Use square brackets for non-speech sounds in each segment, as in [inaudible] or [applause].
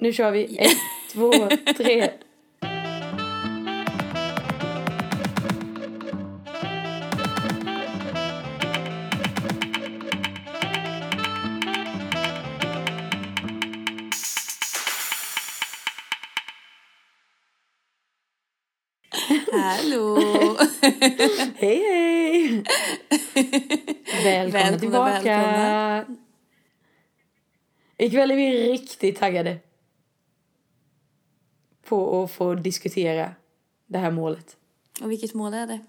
Nu kör vi. Ett, två, tre. Hallå! Hej, hej! Välkomna Välkomna, tillbaka! välkomna. Ikväll är vi riktigt taggade på att få diskutera det här målet. Och vilket mål är det?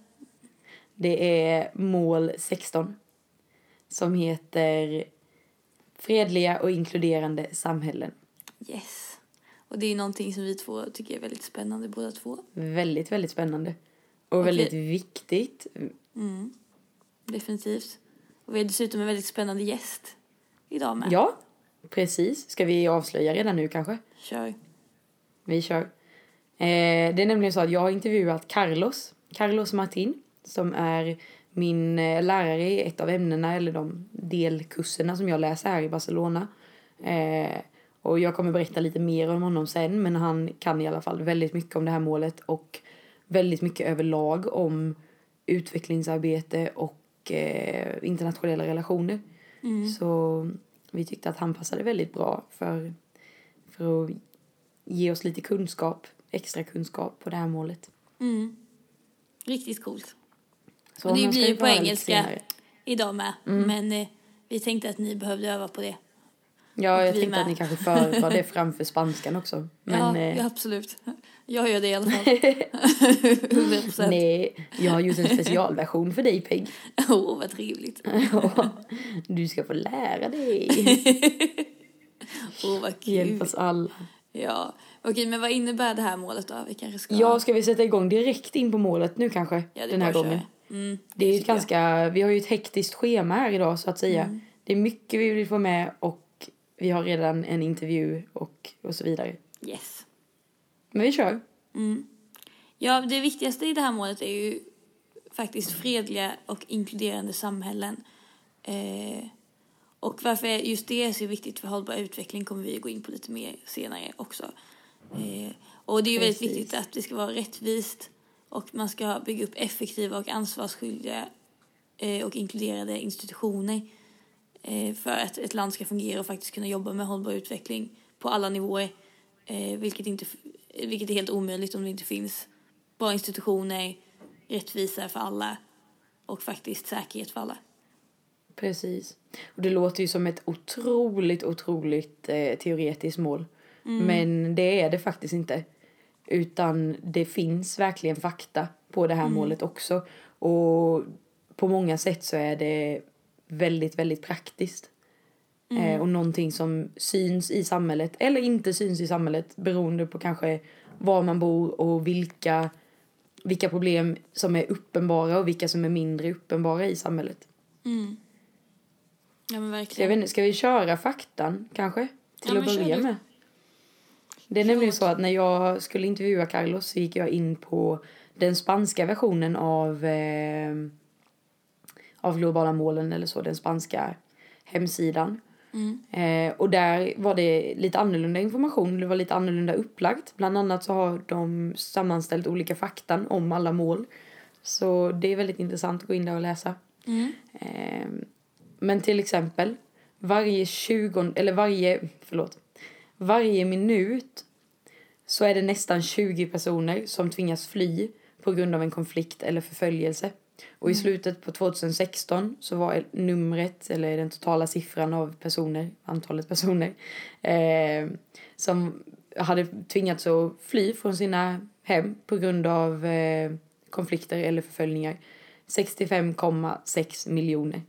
Det är mål 16 som heter Fredliga och inkluderande samhällen. Yes. Och det är någonting som vi två tycker är väldigt spännande båda två. Väldigt, väldigt spännande. Och Okej. väldigt viktigt. Mm. Definitivt. Och vi har dessutom en väldigt spännande gäst idag med. Ja, precis. Ska vi avslöja redan nu kanske? Kör. Vi kör. Eh, det är nämligen så att jag har intervjuat Carlos, Carlos Martin, som är min eh, lärare i ett av ämnena, eller de delkurserna som jag läser här i Barcelona. Eh, och jag kommer berätta lite mer om honom sen, men han kan i alla fall väldigt mycket om det här målet och väldigt mycket överlag om utvecklingsarbete och eh, internationella relationer. Mm. Så vi tyckte att han passade väldigt bra för, för att ge oss lite kunskap, extra kunskap på det här målet. Mm. Riktigt coolt. Så Och det blir ju på engelska. Idag med. Mm. Men eh, vi tänkte att ni behövde öva på det. Ja, jag tänkte med. att ni kanske föredrar [laughs] det framför spanskan också. Men ja, eh, ja, absolut. Jag gör det i alla fall. [laughs] 100%. nej, jag har gjort en specialversion för dig Peg. Åh, oh, vad trevligt. [laughs] du ska få lära dig. Åh, vad kul. Hjälp oss alla. Ja, okej, men vad innebär det här målet då? Vi kanske ska... Ja, ska vi sätta igång direkt in på målet nu kanske? Ja, det den här gången. Mm, Det är ju ett tycker jag. ganska, vi har ju ett hektiskt schema här idag så att säga. Mm. Det är mycket vi vill få med och vi har redan en intervju och, och så vidare. Yes. Men vi kör. Mm. Ja, det viktigaste i det här målet är ju faktiskt fredliga och inkluderande samhällen. Eh, och varför just det är så viktigt för hållbar utveckling kommer vi gå in på lite mer senare också. Eh, och det är ju väldigt viktigt att det ska vara rättvist och man ska bygga upp effektiva och ansvarsskyldiga eh, och inkluderade institutioner eh, för att ett land ska fungera och faktiskt kunna jobba med hållbar utveckling på alla nivåer. Eh, vilket, inte, vilket är helt omöjligt om det inte finns bra institutioner, rättvisa för alla och faktiskt säkerhet för alla. Precis. Och det låter ju som ett otroligt, otroligt eh, teoretiskt mål. Men det är det faktiskt inte. Utan det finns verkligen fakta på det här målet också. Och på många sätt så är det väldigt, väldigt praktiskt. Eh, och någonting som syns i samhället eller inte syns i samhället beroende på kanske var man bor och vilka, vilka problem som är uppenbara och vilka som är mindre uppenbara i samhället. Mm. Ja men Så jag verkligen. vet inte, ska vi köra faktan kanske? Till Ja, att börja med. Det är nämligen så att när jag skulle intervjua Carlos så gick jag in på den spanska versionen av, eh, av globala målen eller så, den spanska hemsidan. Mm. Eh, och där var det lite annorlunda information, det var lite annorlunda upplagt. Bland annat så har de sammanställt olika faktan om alla mål. Så det är väldigt intressant att gå in där och läsa. Mm. Eh, men till exempel, varje 20, eller varje, förlåt, varje minut så är det nästan 20 personer som tvingas fly på grund av en konflikt eller förföljelse. Och i slutet på 2016 så var numret, eller den totala siffran av personer, antalet personer, eh, som hade tvingats att fly från sina hem på grund av eh, konflikter eller förföljningar 65,6 miljoner.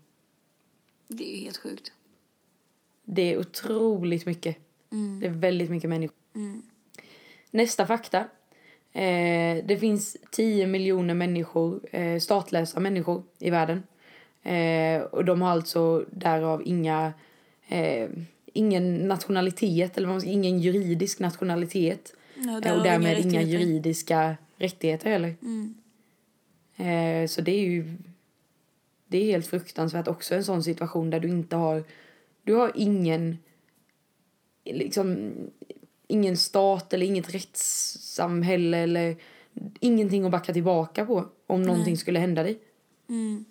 Det är ju helt sjukt. Det är otroligt mycket. Mm. Det är väldigt mycket människor. Mm. Nästa fakta. Eh, det finns 10 miljoner människor, eh, statslösa människor i världen. Eh, och de har alltså därav inga, eh, ingen nationalitet, eller vad ingen juridisk nationalitet. Ja, Eh, och därmed inga rättigheter. juridiska rättigheter heller. Mm. Eh, så det är ju det är helt fruktansvärt också en sån situation där du inte har du har ingen liksom ingen stat eller inget rättssamhälle eller ingenting att backa tillbaka på om någonting skulle hända dig. Mm.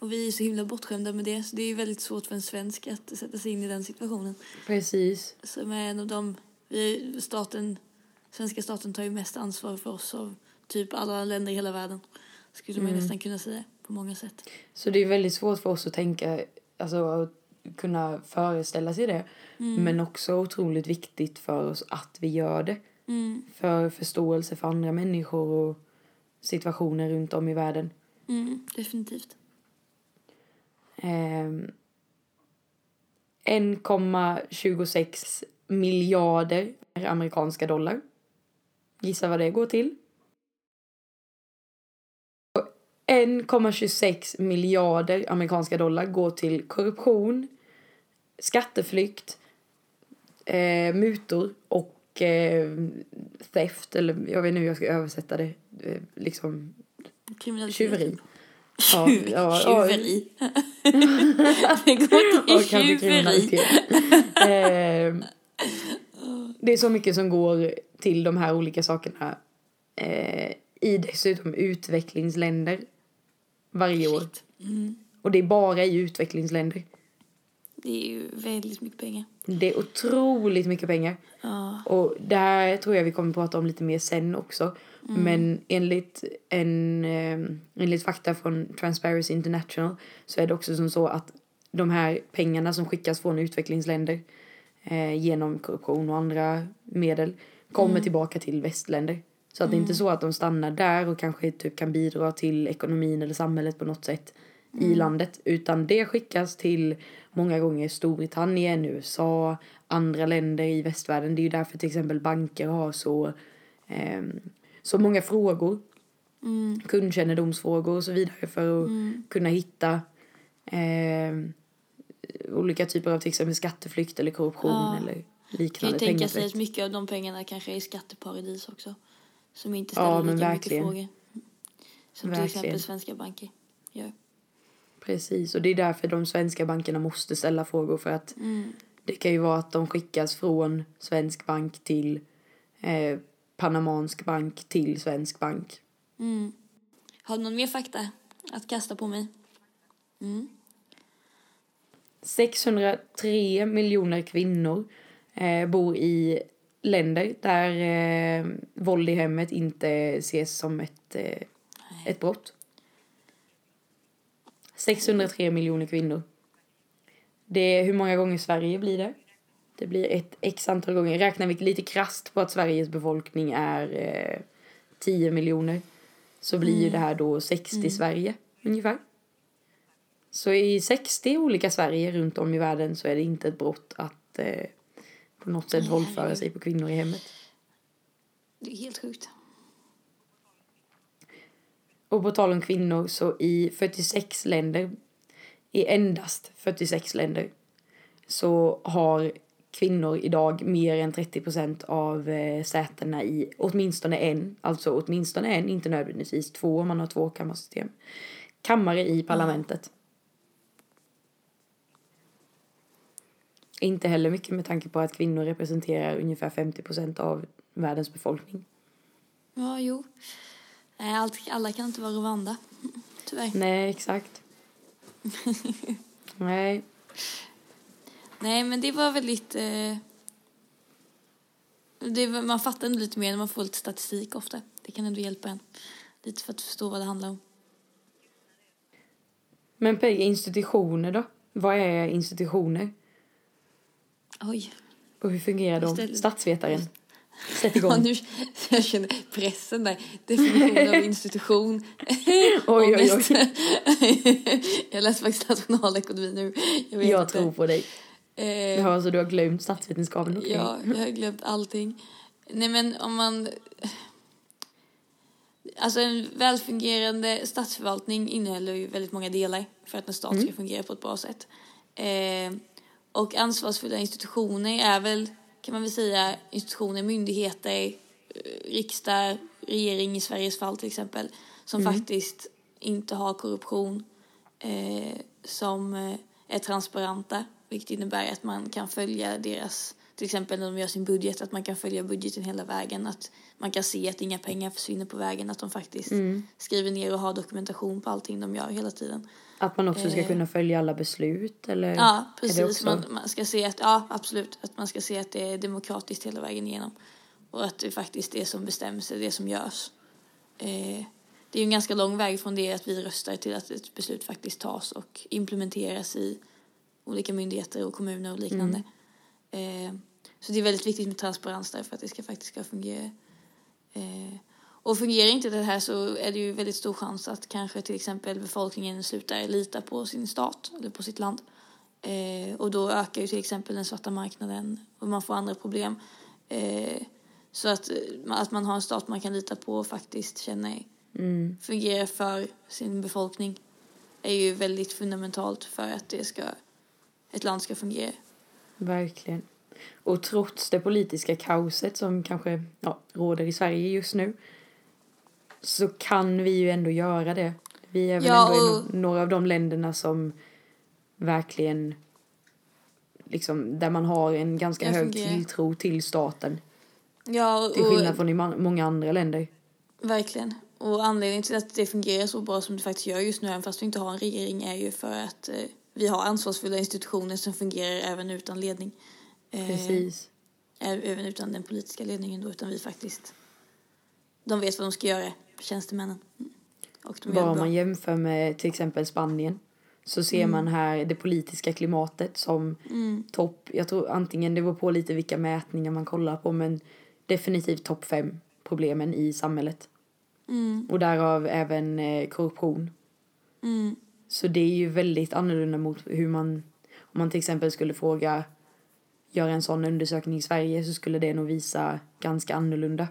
Och vi är så himla bortskämda med det så det är väldigt svårt för en svensk att sätta sig in i den situationen. Precis. Som är en av de, vi, staten, svenska staten tar ju mest ansvar för oss av typ alla länder i hela världen. Skulle man ju nästan kunna säga på många sätt. Så det är väldigt svårt för oss att tänka, alltså att kunna föreställa sig det. Men också otroligt viktigt för oss att vi gör det. Mm. För förståelse för andra människor och situationer runt om i världen. Mm, definitivt. Ehm, 1,26 miljarder amerikanska dollar. Gissa vad det går till? 1,26 miljarder amerikanska dollar går till korruption, skatteflykt, eh, mutor och eh, theft, eller jag vet inte hur jag ska översätta det. Eh, liksom tjuveri. Ja, ja, ja. Tjuveri. [laughs] det går Ja, till tjuveri. eh, det är så mycket som går till de här olika sakerna eh, i dessutom utvecklingsländer varje år. Mm. Och det är bara i utvecklingsländer. Det är ju väldigt mycket pengar. Det är otroligt mycket pengar. Ja. Och det här tror jag vi kommer att prata om lite mer sen också. Men enligt, en, eh, enligt fakta från Transparency International så är det också som så att de här pengarna som skickas från utvecklingsländer eh, genom korruption och andra medel kommer tillbaka till västländer. Så att det är inte så att de stannar där och kanske typ kan bidra till ekonomin eller samhället på något sätt i landet. Utan det skickas till många gånger Storbritannien, USA, andra länder i västvärlden. Det är ju därför till exempel banker har så, ehm, så många frågor. Mm. Kundkännedomsfrågor och så vidare för att kunna hitta ehm, olika typer av till exempel skatteflykt eller korruption Ja. eller liknande tänka sig att mycket av de pengarna kanske är skatteparadis också. Som inte Ja, ställer men lika verkligen. mycket frågor. Som till Verkligen. exempel svenska banker gör. Precis, och det är därför de svenska bankerna måste ställa frågor för att Mm. det kan ju vara att de skickas från svensk bank till eh, panamansk bank till svensk bank. Mm. Har du någon mer fakta att kasta på mig? Mm. 603 miljoner kvinnor eh, bor i länder där eh, våld i hemmet inte ses som ett, eh, ett brott. 603 miljoner kvinnor. Det är, hur många gånger Sverige blir det? Det blir ett x antal gånger. Räknar vi lite krasst på att Sveriges befolkning är eh, 10 miljoner så blir ju det här då 60 Sverige ungefär. Så i 60 olika Sverige runt om i världen så är det inte ett brott att eh, på något sätt våldföra sig på kvinnor i hemmet. Det är helt sjukt. Och på tal om kvinnor så i 46 länder, i endast 46 länder, så har kvinnor idag mer än 30 procent av eh, sätena i åtminstone en, alltså åtminstone en, inte nödvändigtvis två om man har två kammarsystem, kammare i parlamentet. Inte heller mycket med tanke på att kvinnor representerar ungefär 50 procent av världens befolkning. Ja, jo. Allt, alla kan inte vara Rwanda. [laughs] Tyvärr. Nej, exakt. [laughs] Nej, Nej, men det var väldigt... Eh, det, man fattar ändå lite mer när man får lite statistik ofta. Det kan ändå hjälpa en. Lite för att förstå vad det handlar om. Men Peg, institutioner då? Vad är institutioner? Oj. Och hur fungerar de? Istället- Statsvetaren. [laughs] Sätt Ja, igång. nu, jag känner pressen där. Definition av [laughs] institution. Oj, oj, oj. [laughs] Jag läser faktiskt nationalekonomi nu. Jag, vet Jag tror på dig. Eh, Ja, så du har glömt statsvetenskapen? okej. Ja, jag har glömt allting. Nej, men om man... Alltså en välfungerande statsförvaltning innehåller ju väldigt många delar för att en stat ska fungera på ett bra sätt. Eh, och ansvarsfulla institutioner är väl, kan man väl säga, institutioner, myndigheter, eh, riksdag, regering i Sveriges fall till exempel, som faktiskt inte har korruption, eh, som eh, är transparenta, vilket innebär att man kan följa deras till exempel när de gör sin budget, att man kan följa budgeten hela vägen. Att man kan se att inga pengar försvinner på vägen, att de faktiskt Mm. skriver ner och har dokumentation på allting de gör hela tiden. Att man också ska Eh. kunna följa alla beslut eller? Ja, det precis. Man, man ska se att, ja absolut, att man ska se att det är demokratiskt hela vägen igenom. Och att det faktiskt är det som bestäms, är det som görs. Eh, det är ju en ganska lång väg från det att vi röstar till att ett beslut faktiskt tas och implementeras i olika myndigheter och kommuner och liknande. Eh, så det är väldigt viktigt med transparens där för att det ska faktiskt ska fungera. Eh, och fungerar inte det här så är det ju väldigt stor chans att kanske till exempel befolkningen slutar lita på sin stat eller på sitt land. Eh, och då ökar ju till exempel den svarta marknaden och man får andra problem. Eh, så att, eh, att man har en stat man kan lita på och faktiskt känner Mm. fungerar för sin befolkning är ju väldigt fundamentalt för att det ska, ett land ska fungera. Verkligen. Och trots det politiska kaoset som kanske ja, råder i Sverige just nu så kan vi ju ändå göra det. Vi är väl Ja, ändå och- några av de länderna som verkligen liksom där man har en ganska hög tilltro till staten Ja, och, till skillnad från i många andra länder. verkligen. Och anledningen till att det fungerar så bra som det faktiskt gör just nu, även fast vi inte har en regering, är ju för att eh, vi har ansvarsfulla institutioner som fungerar även utan ledning. Eh, Precis. Även utan den politiska ledningen då, utan vi faktiskt... De vet vad de ska göra, tjänstemännen. Mm. Och de Bara om man jämför med till exempel Spanien så ser man här det politiska klimatet som Mm. topp. Jag tror antingen det beror på lite vilka mätningar man kollar på men definitivt topp fem problemen i samhället. Mm. Och därav även eh, korruption. Mm. Så det är ju väldigt annorlunda mot hur man, om man till exempel skulle fråga, göra en sån undersökning i Sverige så skulle det nog visa ganska annorlunda.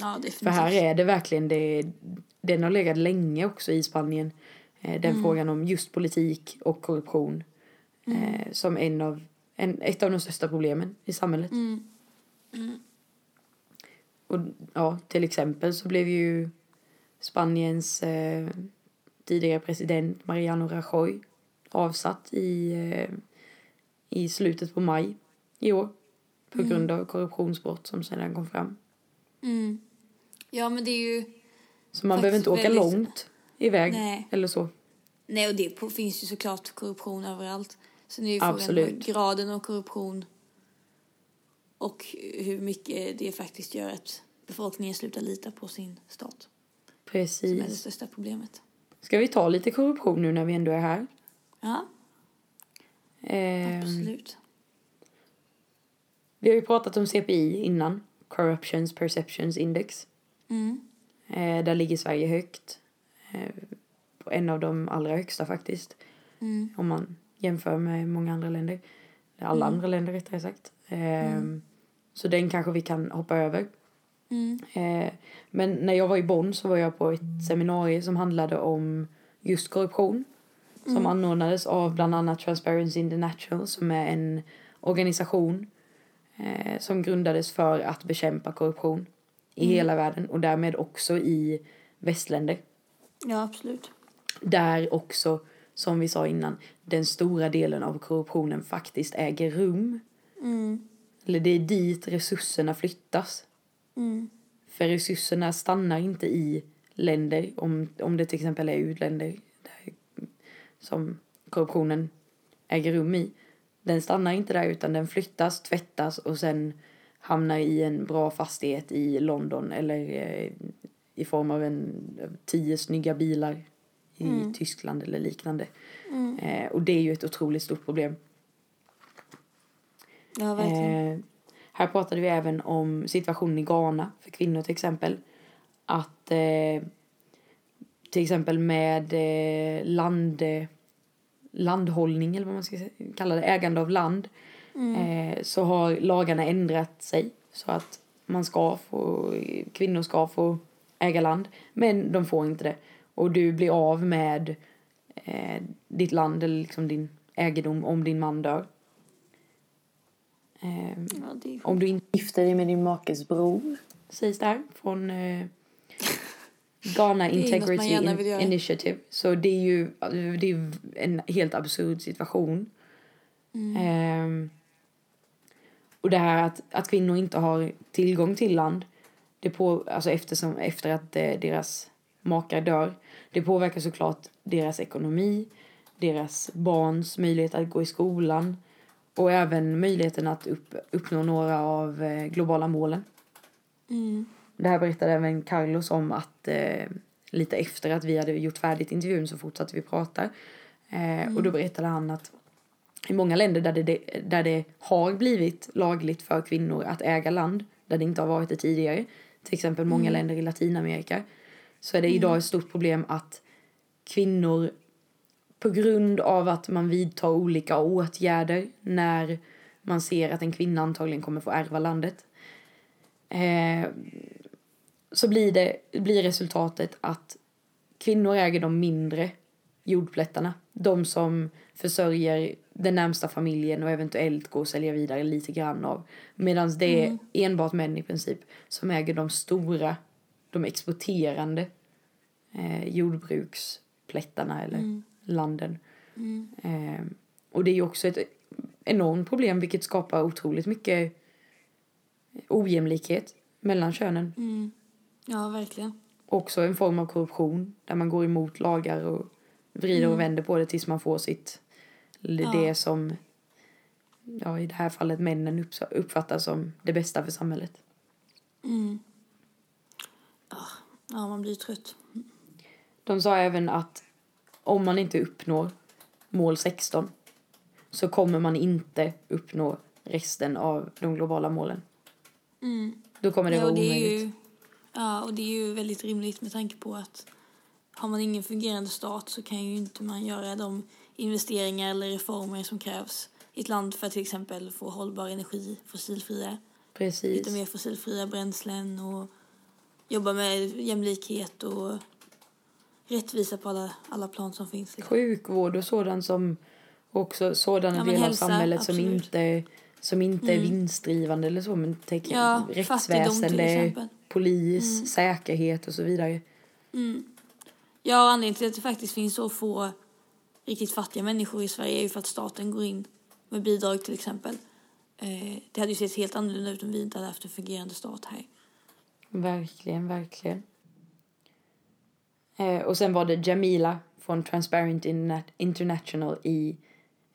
Ja, definitivt. För här är det verkligen det, den har legat länge också i Spanien. Eh, Den frågan om just politik och korruption. Eh, som en av, en, ett av de största problemen i samhället. Mm. Och ja, till exempel så blev ju Spaniens eh, tidigare president Mariano Rajoy avsatt i, eh, i slutet på maj i år. På grund av korruptionsbrott som sedan kom fram. Mm. Ja, men det är ju... Så man behöver inte åka väldigt- långt iväg Nej. eller så. Nej, och det finns ju såklart korruption överallt. Sen är ju frågan graden av korruption och hur mycket det faktiskt gör att befolkningen slutar lita på sin stat. Som är det Precis. största problemet. Ska vi ta lite korruption nu när vi ändå är här? Ja, Ehm, absolut. vi har ju pratat om CPI innan. Corruptions Perceptions Index. Mm. Eh, där ligger Sverige högt. Eh, en av de allra högsta faktiskt. Mm. Om man jämför med många andra länder. Alla andra länder rättare sagt. Eh, Så den kanske vi kan hoppa över. Mm. Eh, men när jag var i Bonn så var jag på ett seminarium som handlade om just korruption. Som anordnades av bland annat Transparency International som är en organisation eh, som grundades för att bekämpa korruption i hela världen och därmed också i västländer. Ja, absolut. Där också, som vi sa innan, den stora delen av korruptionen faktiskt äger rum. Mm. Eller det är dit resurserna flyttas. Mm. För resurserna stannar inte i länder, om, om det till exempel är utländer där, som korruptionen äger rum i. Den stannar inte där utan den flyttas, tvättas och sen hamnar i en bra fastighet i London eller eh, i form av en tio snygga bilar i Tyskland eller liknande. Mm. Eh, och det är ju ett otroligt stort problem. Ja, verkligen. Eh, här pratade vi även om situationen i Ghana för kvinnor till exempel. Att eh, till exempel med eh, land, eh, landhållning eller vad man ska kalla det, ägande av land. Eh, så har lagarna ändrat sig så att man ska få, kvinnor ska få äga land. Men de får inte det. Och du blir av med eh, ditt land eller liksom din egendom om din man dör. Eh, ja, om du inte gifter dig med din makes bror, sägs det här från eh, Ghana Integrity In-. Initiative. Så det är ju det är en helt absurd situation. Mm. Ehm, Och det här att, att kvinnor inte har tillgång till land, det på, alltså eftersom, efter att eh, deras makar dör, det påverkar såklart deras ekonomi, deras barns möjlighet att gå i skolan och även möjligheten att upp, uppnå några av eh, globala målen. Mm. Det här berättade även Carlos om att eh, lite efter att vi hade gjort färdigt intervjun så fortsatte vi prata. Eh, Och då berättade han att i många länder där det, där det har blivit lagligt för kvinnor att äga land, där det inte har varit det tidigare, till exempel många länder i Latinamerika, så är det idag ett stort problem att kvinnor på grund av att man vidtar olika åtgärder när man ser att en kvinna antagligen kommer få ärva landet. Eh, så blir, det, blir resultatet att kvinnor äger de mindre jordplättarna. De som försörjer den närmsta familjen och eventuellt går och säljer vidare lite grann av. Medan det är enbart män i princip som äger de stora, de exporterande eh, jordbruksplättarna eller landen. Eh, och det är ju också ett enormt problem vilket skapar otroligt mycket ojämlikhet mellan könen. Mm. Ja, verkligen. Också en form av korruption där man går emot lagar och vrider och vänder på det tills man får sitt det som ja, i det här fallet männen uppfattar som det bästa för samhället. Ja, man blir trött. De sa även att om man inte uppnår mål 16 så kommer man inte uppnå resten av de globala målen. Då kommer det ja, vara det är omöjligt. ju, ja, och det är ju väldigt rimligt med tanke på att har man ingen fungerande stat så kan ju inte man göra de investeringar eller reformer som krävs i ett land för att till exempel få hållbar energi, fossilfria, Precis. lite mer fossilfria bränslen och jobba med jämlikhet och rättvisa på alla, alla plan som finns. Liksom. Sjukvård och sådant som också sådana Ja, delar av hälsa, samhället som absolut. inte, som inte är vinstdrivande eller så. Men tänk, Ja, fattigdom till rättsväsende, exempel. Polis, säkerhet och så vidare. Ja, och anledningen till att det faktiskt finns så få riktigt fattiga människor i Sverige är ju för att staten går in med bidrag till exempel. Eh, det hade ju sett helt annorlunda ut om vi inte hade haft en fungerande stat här. Verkligen, verkligen. Eh, och sen var det Jamila från Transparent Interna- International i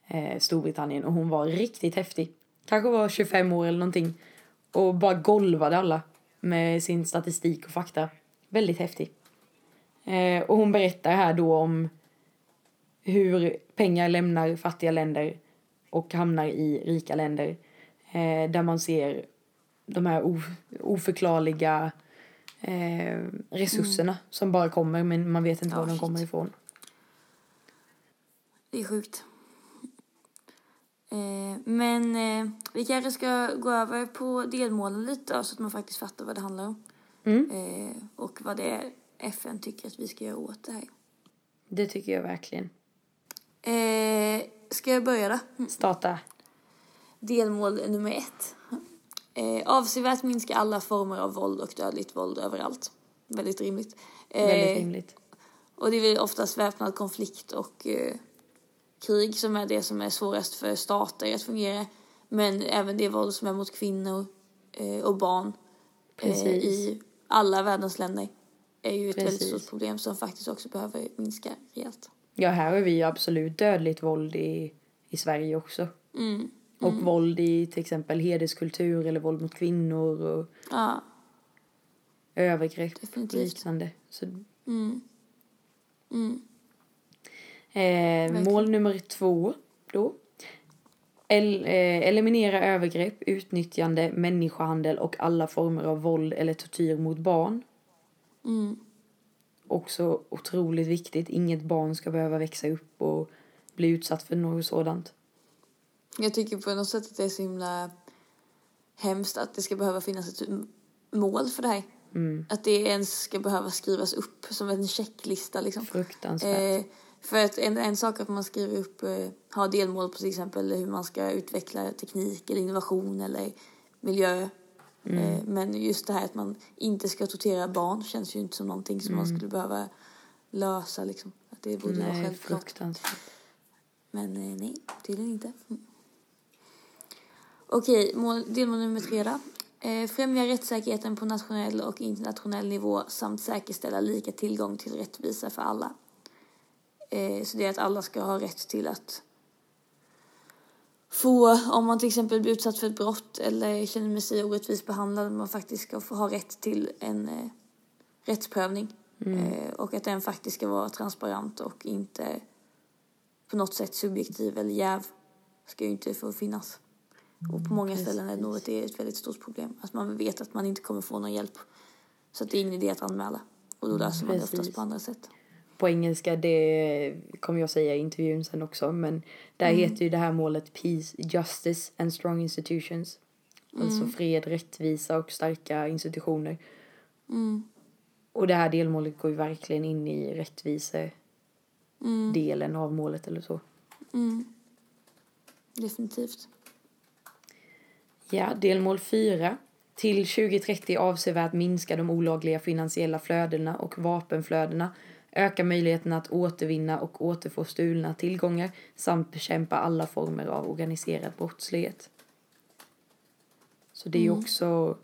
eh, Storbritannien och hon var riktigt häftig. Kanske var 25 år eller någonting och bara golvade alla med sin statistik och fakta. Väldigt häftig. Eh, och hon berättar här då om hur pengar lämnar fattiga länder och hamnar i rika länder. Eh, där man ser de här of- oförklarliga eh, resurserna som bara kommer men man vet inte Ja, var de kommer ifrån. Det är sjukt. Eh, men eh, vi kanske ska gå över på delmålen lite då, så att man faktiskt fattar vad det handlar om. Mm. Eh, och vad det är FN tycker att vi ska göra åt det här. Det tycker jag verkligen. Eh, ska jag börja då? Starta. Delmål nummer ett. Eh, avsevärt minska alla former av våld och dödligt våld överallt. Väldigt rimligt. Eh, Väldigt rimligt. Och det är väl oftast väpnad konflikt och eh, krig som är det som är svårast för stater att fungera. Men även det våld som är mot kvinnor eh, och barn eh, i alla världens länder är ju ett väldigt Precis. stort problem som faktiskt också behöver minska rejält. Ja, här har vi absolut dödligt våld i, i Sverige också. Mm. Och våld i till exempel hederskultur eller våld mot kvinnor och Ja, övergrepp och liknande. Så, mm. Eh, mål nummer två då. El, eh, eliminera övergrepp, utnyttjande, människohandel och alla former av våld eller tortyr mot barn. Mm. Också otroligt viktigt. Inget barn ska behöva växa upp och bli utsatt för något sådant. Jag tycker på något sätt att det är så himla hemskt att det ska behöva finnas ett mål för det här. Mm. Att det ens ska behöva skrivas upp som en checklista liksom. Fruktansvärt. Eh, för att en, en sak att man skriver upp, eh, har delmål på till exempel hur man ska utveckla teknik eller innovation eller miljö. Eh, men just det här att man inte ska tortera barn känns ju inte som någonting som man skulle behöva lösa liksom. Att det borde vara Nej, självklart. fruktansvärt. Men eh, nej, tydligen inte. Mm. Okej, mål, delmål nummer tre då. Eh, främja rättssäkerheten på nationell och internationell nivå samt säkerställa lika tillgång till rättvisa för alla. Eh, så det är att alla ska ha rätt till att få, om man till exempel blir utsatt för ett brott eller känner sig orättvist behandlad, man faktiskt ska få ha rätt till en eh, rättsprövning. Eh, och att den faktiskt ska vara transparent och inte på något sätt subjektiv eller jäv. Ska ju inte få finnas. Och på många ställen är det nog det är ett väldigt stort problem. Att man vet att man inte kommer få någon hjälp. Så att det är ingen idé att anmäla. Och då löser man det oftast Precis. på andra sätt. På engelska, det kommer jag säga i intervjun sen också, men där heter ju det här målet Peace, Justice and Strong Institutions. Alltså fred, rättvisa och starka institutioner. Mm. Och det här delmålet går ju verkligen in i rättvisedelen av målet eller så. Mm. Definitivt. Ja, delmål 4. Till 2030 avsevärt minska de olagliga finansiella flödena och vapenflödena, öka möjligheterna att återvinna och återfå stulna tillgångar samt bekämpa alla former av organiserad brottslighet. Så det är ju också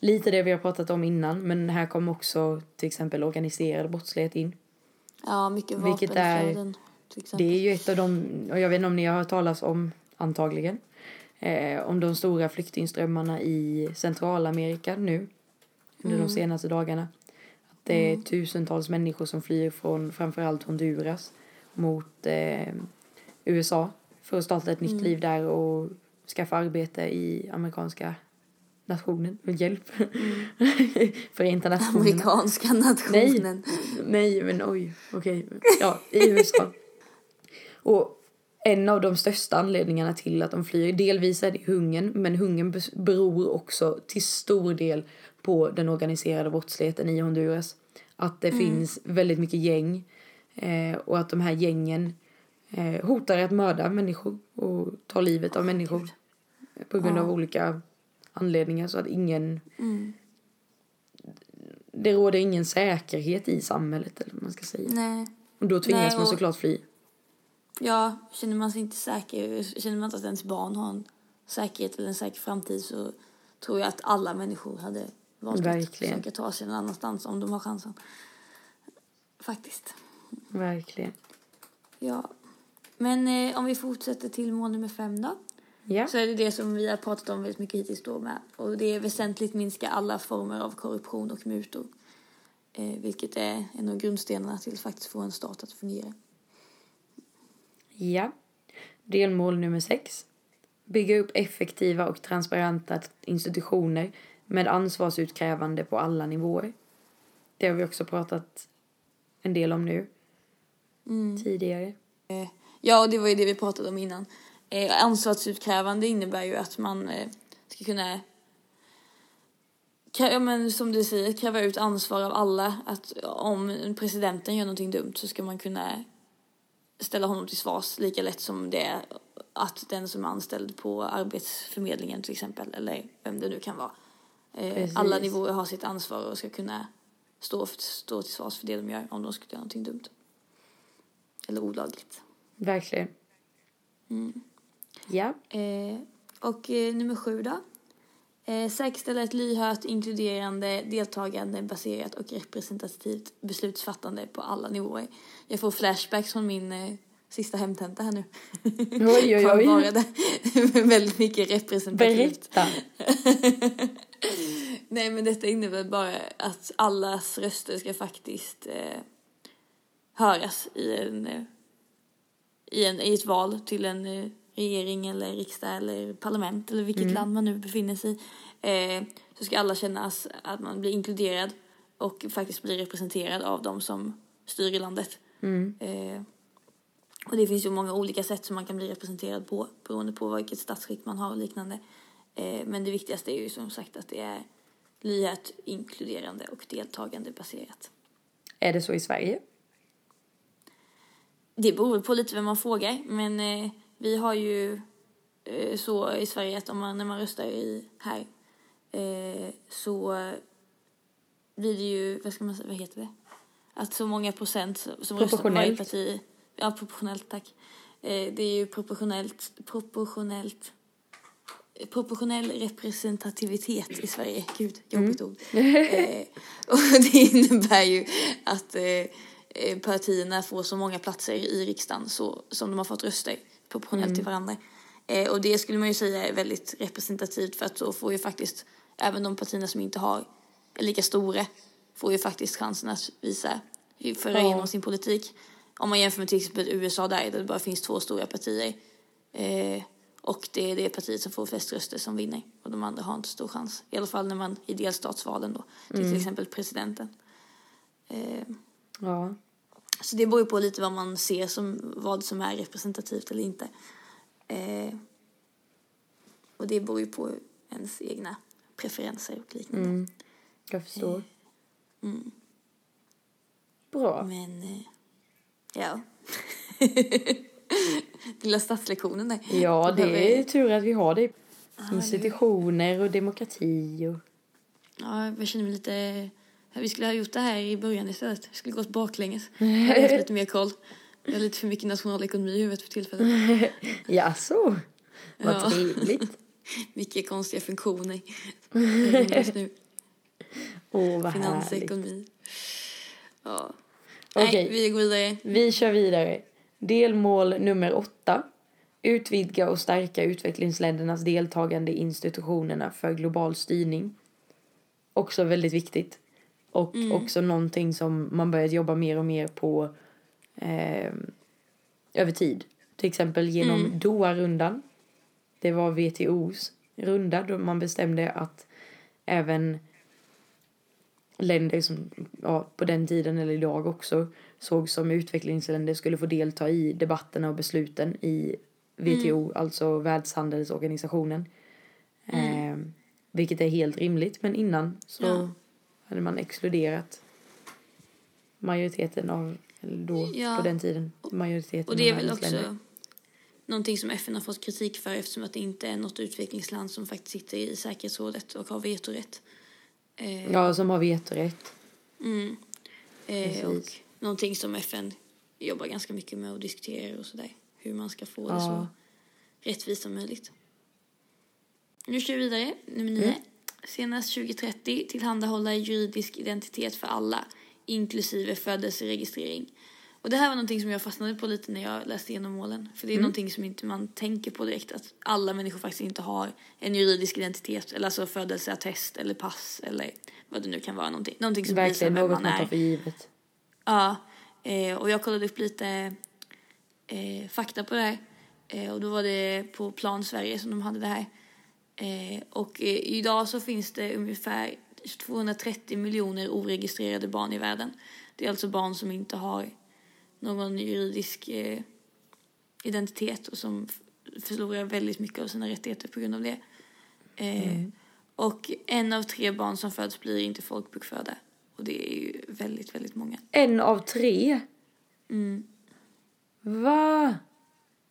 lite det vi har pratat om innan, men här kommer också till exempel organiserad brottslighet in. Ja, mycket exempel. Det är ju ett av de, och jag vet inte om ni har hört talas om, antagligen, eh, om de stora flyktingströmmarna i Centralamerika nu, under de senaste dagarna. Det är tusentals människor som flyr från framförallt Honduras mot eh, USA för att starta ett nytt liv där och skaffa arbete i amerikanska nationen, hjälp. [laughs] Förenta nationerna. Amerikanska nationen. Nej, men oj, okej. Ja, i USA. Och en av de största anledningarna till att de flyr, delvis är det hungern, men hungern beror också till stor del på den organiserade brottsligheten i Honduras. Att det finns väldigt mycket gäng eh, och att de här gängen eh, hotar att mörda människor och ta livet av människor på grund av olika anledningar så att ingen det råder ingen säkerhet i samhället eller vad man ska säga. Nej. Och då tvingas Nej, man och- såklart fly. Ja, känner man sig inte säker, känner man inte att ens barn har en säkerhet eller en säker framtid så tror jag att alla människor hade valt Verkligen. att försöka ta sig någon annanstans om de har chansen. Faktiskt. Verkligen. Ja. Men eh, om vi fortsätter till mål nummer fem då. Ja. Så är det det som vi har pratat om väldigt mycket hittills då med. Och det är väsentligt minska alla former av korruption och mutor. Eh, vilket är en av grundstenarna till att faktiskt få en stat att fungera. Ja. Delmål nummer sex. Bygga upp effektiva och transparenta institutioner med ansvarsutkrävande på alla nivåer. Det har vi också pratat en del om nu. Tidigare. Eh, ja, och det var ju det vi pratade om innan. Eh, ansvarsutkrävande innebär ju att man eh, ska kunna Ja, men som du säger, kräva ut ansvar av alla. Att om presidenten gör någonting dumt så ska man kunna ställa honom till svars lika lätt som det är att den som är anställd på Arbetsförmedlingen till exempel, eller vem det nu kan vara. Eh, alla nivåer har sitt ansvar och ska kunna stå, stå till svars för det de gör om de skulle göra någonting dumt. Eller olagligt. Verkligen. Ja. Eh, och eh, nummer sju då. Eh, säkerställa ett lyhört, inkluderande, deltagande, baserat och representativt beslutsfattande på alla nivåer. Jag får flashbacks från min eh, sista hemtenta här nu. Oj, oj, oj. [laughs] Bara. [laughs] Väldigt mycket representativt. Berätta. [laughs] Nej men detta innebär bara att allas röster ska faktiskt eh, höras i, en, eh, i, en, i ett val till en eh, regering eller riksdag eller parlament eller vilket land man nu befinner sig i. Eh, så ska alla känna att- man blir inkluderad och faktiskt blir representerad av de som styr i landet. Eh, och det finns ju många olika sätt som man kan bli representerad på beroende på vilket statsskick man har och liknande. Men det viktigaste är ju som sagt att det är lyhört, inkluderande och deltagande baserat. Är det så i Sverige? Det beror på lite vem man frågar, men eh, vi har ju eh, så i Sverige att om man, när man röstar i, här eh, så blir det ju, vad ska man säga, vad heter det? Att så många procent som röstar på varje parti, ja proportionellt tack. Eh, det är ju proportionellt, proportionellt proportionell representativitet i Sverige. Gud, jobbigt ord. [laughs] Eh, och [laughs] det innebär ju att eh, eh, partierna får så många platser i riksdagen så, som de har fått röster proportionellt till varandra. Eh, och det skulle man ju säga är väldigt representativt för att så får ju faktiskt även de partierna som inte har är lika stora får ju faktiskt chansen att visa, föra Ja. igenom sin politik. Om man jämför med till exempel USA där, där det bara finns två stora partier. Eh, och det är det partiet som får flest röster som vinner. Och de andra har inte stor chans. I alla fall när man i delstatsvalen då. Till till exempel presidenten. Eh, Ja. så det beror ju på lite vad man ser som vad som är representativt eller inte. Eh, och det beror ju på ens egna preferenser och liknande. Mm. Jag förstår. Mm. Bra. Men, eh, ja. [laughs] [laughs] Lilla stadslektionen där. Ja, det är tur att vi har det. Institutioner och demokrati och... Ja, jag känner mig lite... Vi skulle ha gjort det här i början istället. Vi skulle gått baklänges. [laughs] Jag hade haft lite mer koll. Jag har lite för mycket nationalekonomi i huvudet för tillfället. [laughs] Jaså? Vad Ja. trevligt. Mycket konstiga funktioner just nu. Åh, vad Finans härligt. ekonomi. Ja. Okej. Nej, vi går vidare. Vi kör vidare. Delmål nummer åtta. Utvidga och stärka utvecklingsländernas deltagande i institutionerna för global styrning. Också väldigt viktigt. Och också någonting som man börjat jobba mer och mer på eh, över tid. Till exempel genom Doha-rundan. Det var WTOs runda då man bestämde att även länder som ja, på den tiden eller idag också såg som utvecklingsländer skulle få delta i debatterna och besluten i WTO, alltså Världshandelsorganisationen. Eh, vilket är helt rimligt, men innan så Ja. hade man exkluderat majoriteten av, då Ja. på den tiden, majoriteten Och det är väl också länder. någonting som FN har fått kritik för eftersom att det inte är något utvecklingsland som faktiskt sitter i säkerhetsrådet och har vetorätt. Eh, Ja, som har vetorätt. mm. eh, och någonting som FN jobbar ganska mycket med och diskuterar och sådär. Hur man ska få det Ja. så rättvist som möjligt. Nu kör vi vidare. Nummer nio. Mm. Senast 2030 tillhandahålla juridisk identitet för alla, inklusive födelseregistrering. Och det här var någonting som jag fastnade på lite när jag läste igenom målen. För det är någonting som inte man tänker på direkt, att alla människor faktiskt inte har en juridisk identitet, eller alltså födelseattest eller pass eller vad det nu kan vara. Någonting, någonting som visar Verkligen vem något man man är. för givet. Ja, eh, och jag kollade upp lite eh, fakta på det här. Eh, och då var det på Plan Sverige som de hade det här. Eh, och eh, idag så finns det ungefär 230 miljoner oregistrerade barn i världen. Det är alltså barn som inte har någon juridisk eh, identitet och som förlorar väldigt mycket av sina rättigheter på grund av det. Eh, Och en av tre barn som föds blir inte folkbokförda. Och det är ju väldigt, väldigt många. En av tre? Mm. Va?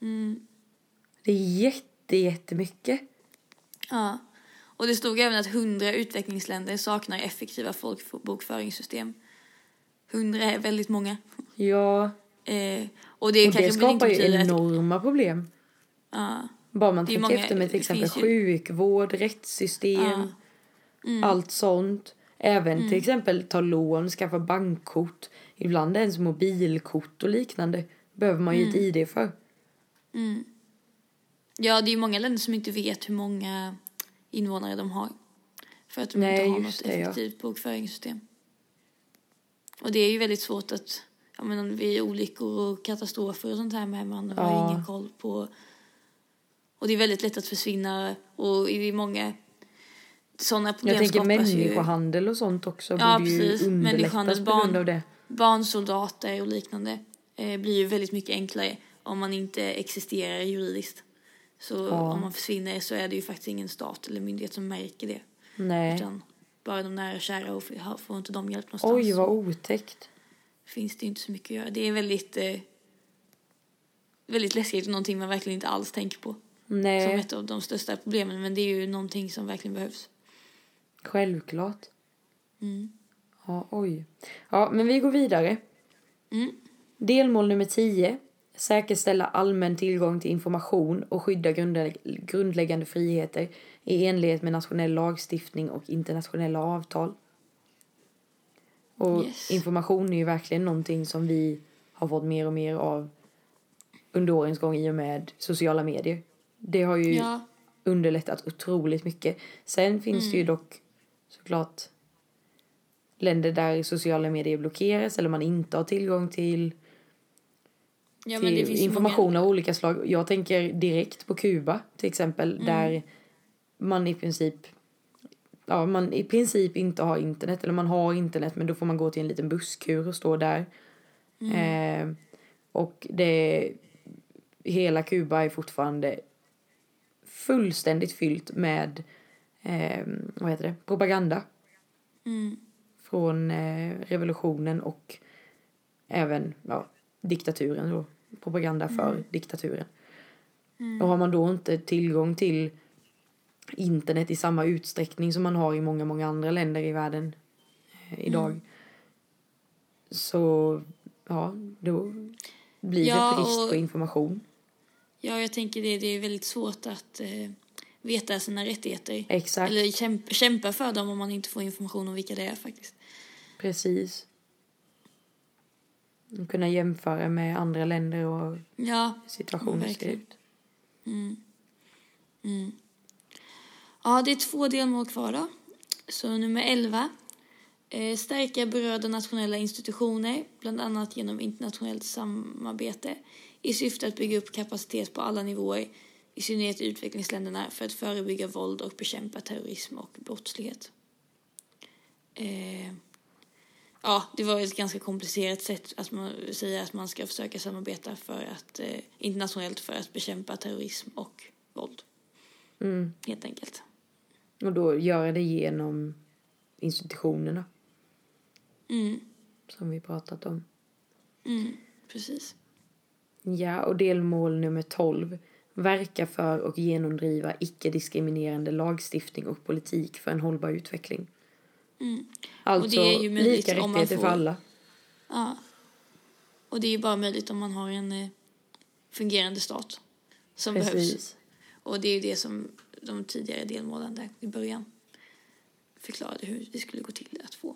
Mm. Det är jätte, jättemycket. Ja. Och det stod även att 100 utvecklingsländer saknar effektiva folkbokföringssystem. 100 är väldigt många. Ja, Eh, och det och det skapar ju betyder att... enorma problem. Ja. Bara man tänker många- efter med till exempel ju- sjukvård, rättssystem, Ja. Mm. allt sånt. Även till exempel ta lån, skaffa bankkort. Ibland ens mobilkort och liknande behöver man ju ett ID för. Mm. Ja, det är ju många länder som inte vet hur många invånare de har. För att de Nej, inte har något det, ja. effektivt bokföringssystem. Och det är ju väldigt svårt att, ja men vid olyckor och katastrofer och sånt här med, man har ju Ja. ingen koll på. Och det är väldigt lätt att försvinna och är många sådana problem Jag tänker ju. människohandel och sånt också Ja, borde ju precis. underlättas Människohandel, på grund av det. Barnsoldater och liknande eh, blir ju väldigt mycket enklare om man inte existerar juridiskt. Så Ja. om man försvinner så är det ju faktiskt ingen stat eller myndighet som märker det. Nej. Utan bara de nära och kära och får- inte de hjälp någonstans Oj, vad otäckt. finns det ju inte så mycket att göra. Det är väldigt, eh, väldigt läskigt och någonting man verkligen inte alls tänker på. Som Nej, ett av de största problemen men det är ju någonting som verkligen behövs. Självklart. Mm. Ja, oj. Ja, men vi går vidare. Mm. Delmål nummer 10. säkerställa allmän tillgång till information och skydda grundlä grundläggande friheter i enlighet med nationell lagstiftning och internationella avtal. Och Yes. information är ju verkligen någonting som vi har fått mer och mer av under årens gång i och med sociala medier. Det har ju Ja, underlättat otroligt mycket. Sen finns det ju dock såklart länder där sociala medier blockeras eller man inte har tillgång till, ja till information många... av olika slag. Jag tänker direkt på Kuba till exempel Mm. där man i princip ja, man i princip inte har internet eller man har internet men då får man gå till en liten busskur och stå där. Mm. Eh, och det hela Kuba är fortfarande fullständigt fyllt med eh, vad heter det? propaganda Mm. från eh, revolutionen och även ja, diktaturen då. Propaganda för diktaturen. Och har man då inte tillgång till internet i samma utsträckning som man har i många, många andra länder i världen eh, idag. Så ja, då blir Ja, det brist och- på information. Ja, jag tänker det. Det är väldigt svårt att eh, veta sina rättigheter. Exakt, Eller kämpa, kämpa för dem om man inte får information om vilka det är faktiskt. precis. Kunna jämföra med andra länder och Ja, situationer ser ut. Ja, det är två delmål kvar då. Så nummer 11. Eh, stärka berörda nationella institutioner, bland annat genom internationellt samarbete i syfte att bygga upp kapacitet på alla nivåer, i synnerhet i utvecklingsländerna, för att förebygga våld och bekämpa terrorism och brottslighet. Eh, ja, det var ett ganska komplicerat sätt att man säger att man ska försöka samarbeta för att, eh, internationellt för att bekämpa terrorism och våld, Mm. helt enkelt. Och då göra det genom institutionerna Mm, som vi pratat om. mm, precis. Ja, och delmål nummer 12. Verka för och genomdriva icke-diskriminerande lagstiftning och politik för en hållbar utveckling. Mm. Alltså lika rättigheter får- för alla. Ja. Och det är ju bara möjligt om man har en eh, fungerande stat som behövs. Precis. Och det är ju det som de tidigare delmålen där i början förklarade hur det skulle gå till att få.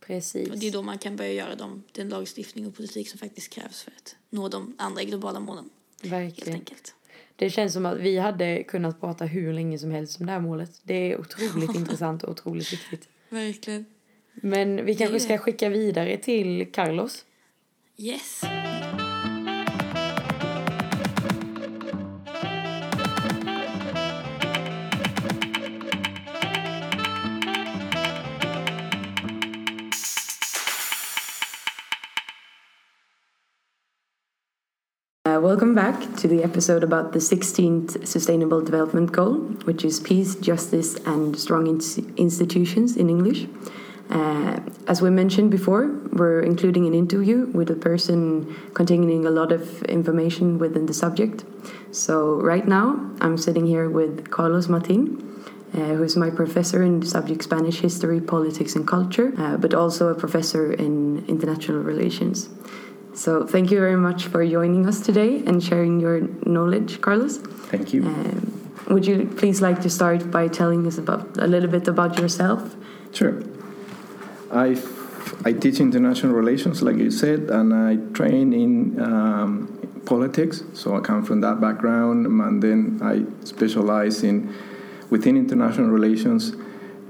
Precis. Och det är då man kan börja göra de, den lagstiftning och politik som faktiskt krävs för att nå de andra globala målen. Helt Verkligen. enkelt. Det känns som att vi hade kunnat prata hur länge som helst om det här målet. Det är otroligt [laughs] intressant och otroligt viktigt. Verkligen. Men vi kanske ska skicka vidare till Carlos. Yes. Back to the episode about the 16th Sustainable Development Goal, which is peace, justice, and strong ins- institutions in English. Uh, as we mentioned before, we're including an interview with a person containing a lot of information within the subject. So, right now, I'm sitting here with Carlos Martin. Uh, who's my professor in the subject Spanish history, politics, and culture, uh, but also a professor in international relations. So thank you very much for joining us today and sharing your knowledge, Carlos. Thank you. Um, would you please like to start by telling us about a little bit about yourself? Sure. I I teach international relations, like you said, and I train in um, politics. So I come from that background, and then I specialize in within international relations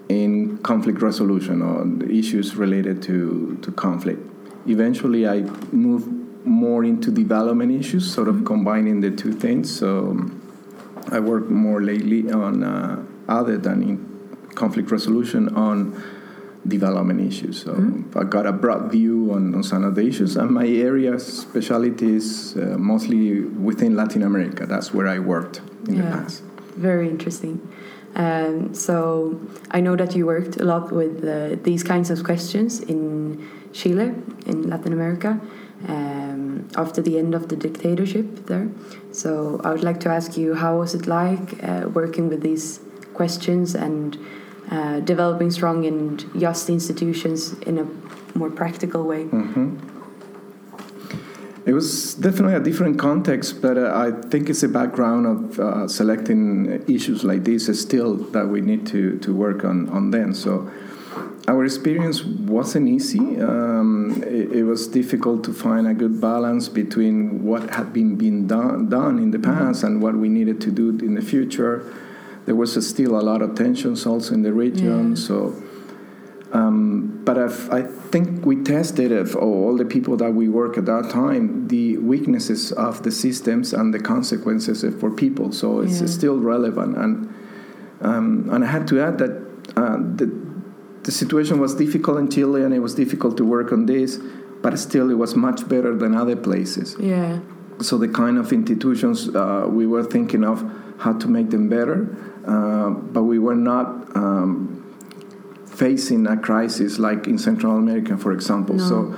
in conflict resolution or issues related to to conflict. Eventually, I moved more into development issues, sort of combining the two things. So I work more lately on uh, other than in conflict resolution on development issues. So I got a broad view on, on some of the issues, and my area specialty is uh, mostly within Latin America. That's where I worked in the past. Very interesting. Um, so I know that you worked a lot with uh, these kinds of questions in Chile, in Latin America, um, after the end of the dictatorship there. So I would like to ask you, how was it like uh, working with these questions and uh, developing strong and just institutions in a more practical way? hmm It was definitely a different context, but uh, I think it's a background of uh, selecting issues like this is still that we need to, to work on, on them. So our experience wasn't easy. Um, it, it, was difficult to find a good balance between what had been being done, done in the past and what we needed to do in the future. There was still a lot of tensions also in the region. Yeah. So um, but I've, i think we tested of all the people that we work at that time the weaknesses of the systems and the consequences for people. So it's yeah. still relevant. And um, and I had to add that uh, the the situation was difficult in Chile and it was difficult to work on this, but still it was much better than other places. Yeah. So the kind of institutions uh, we were thinking of how to make them better, uh, but we were not. Um, facing a crisis like in Central America, for example. No. So,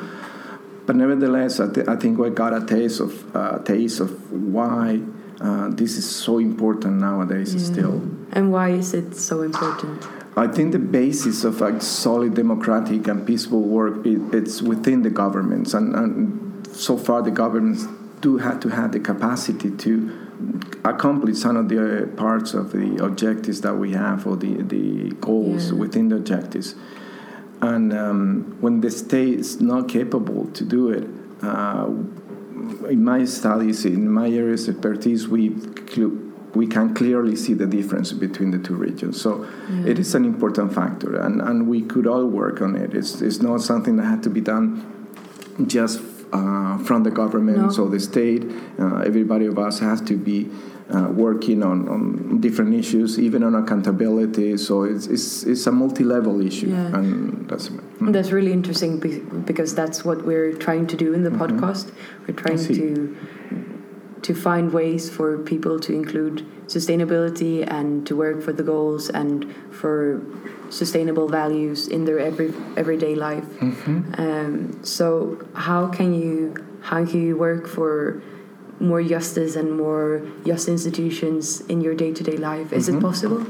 but nevertheless, I, th- I, think we got a taste of uh, taste of why uh, this is so important nowadays yeah. still. And why is it so important? I think the basis of a solid democratic and peaceful work it, it's within the governments, and, and so far the governments do have to have the capacity to accomplish some of the uh, parts of the objectives that we have or the, the goals yeah. within the objectives. And um, when the state is not capable to do it, uh, in my studies, in my areas of expertise, we we can clearly see the difference between the two regions. So yeah. it is an important factor, and, and we could all work on it. It's, it's not something that had to be done just uh, from the government no. or the state. Uh, everybody of us has to be uh, working on, on different issues, even on accountability. So it's, it's, it's a multi level issue. Yeah. And that's, mm. that's really interesting because that's what we're trying to do in the mm-hmm. podcast. We're trying to to find ways for people to include sustainability and to work for the goals and for sustainable values in their every everyday life. Mm-hmm. Um, so how can you how can you work for more justice and more just institutions in your day to day life? Is mm-hmm. it possible?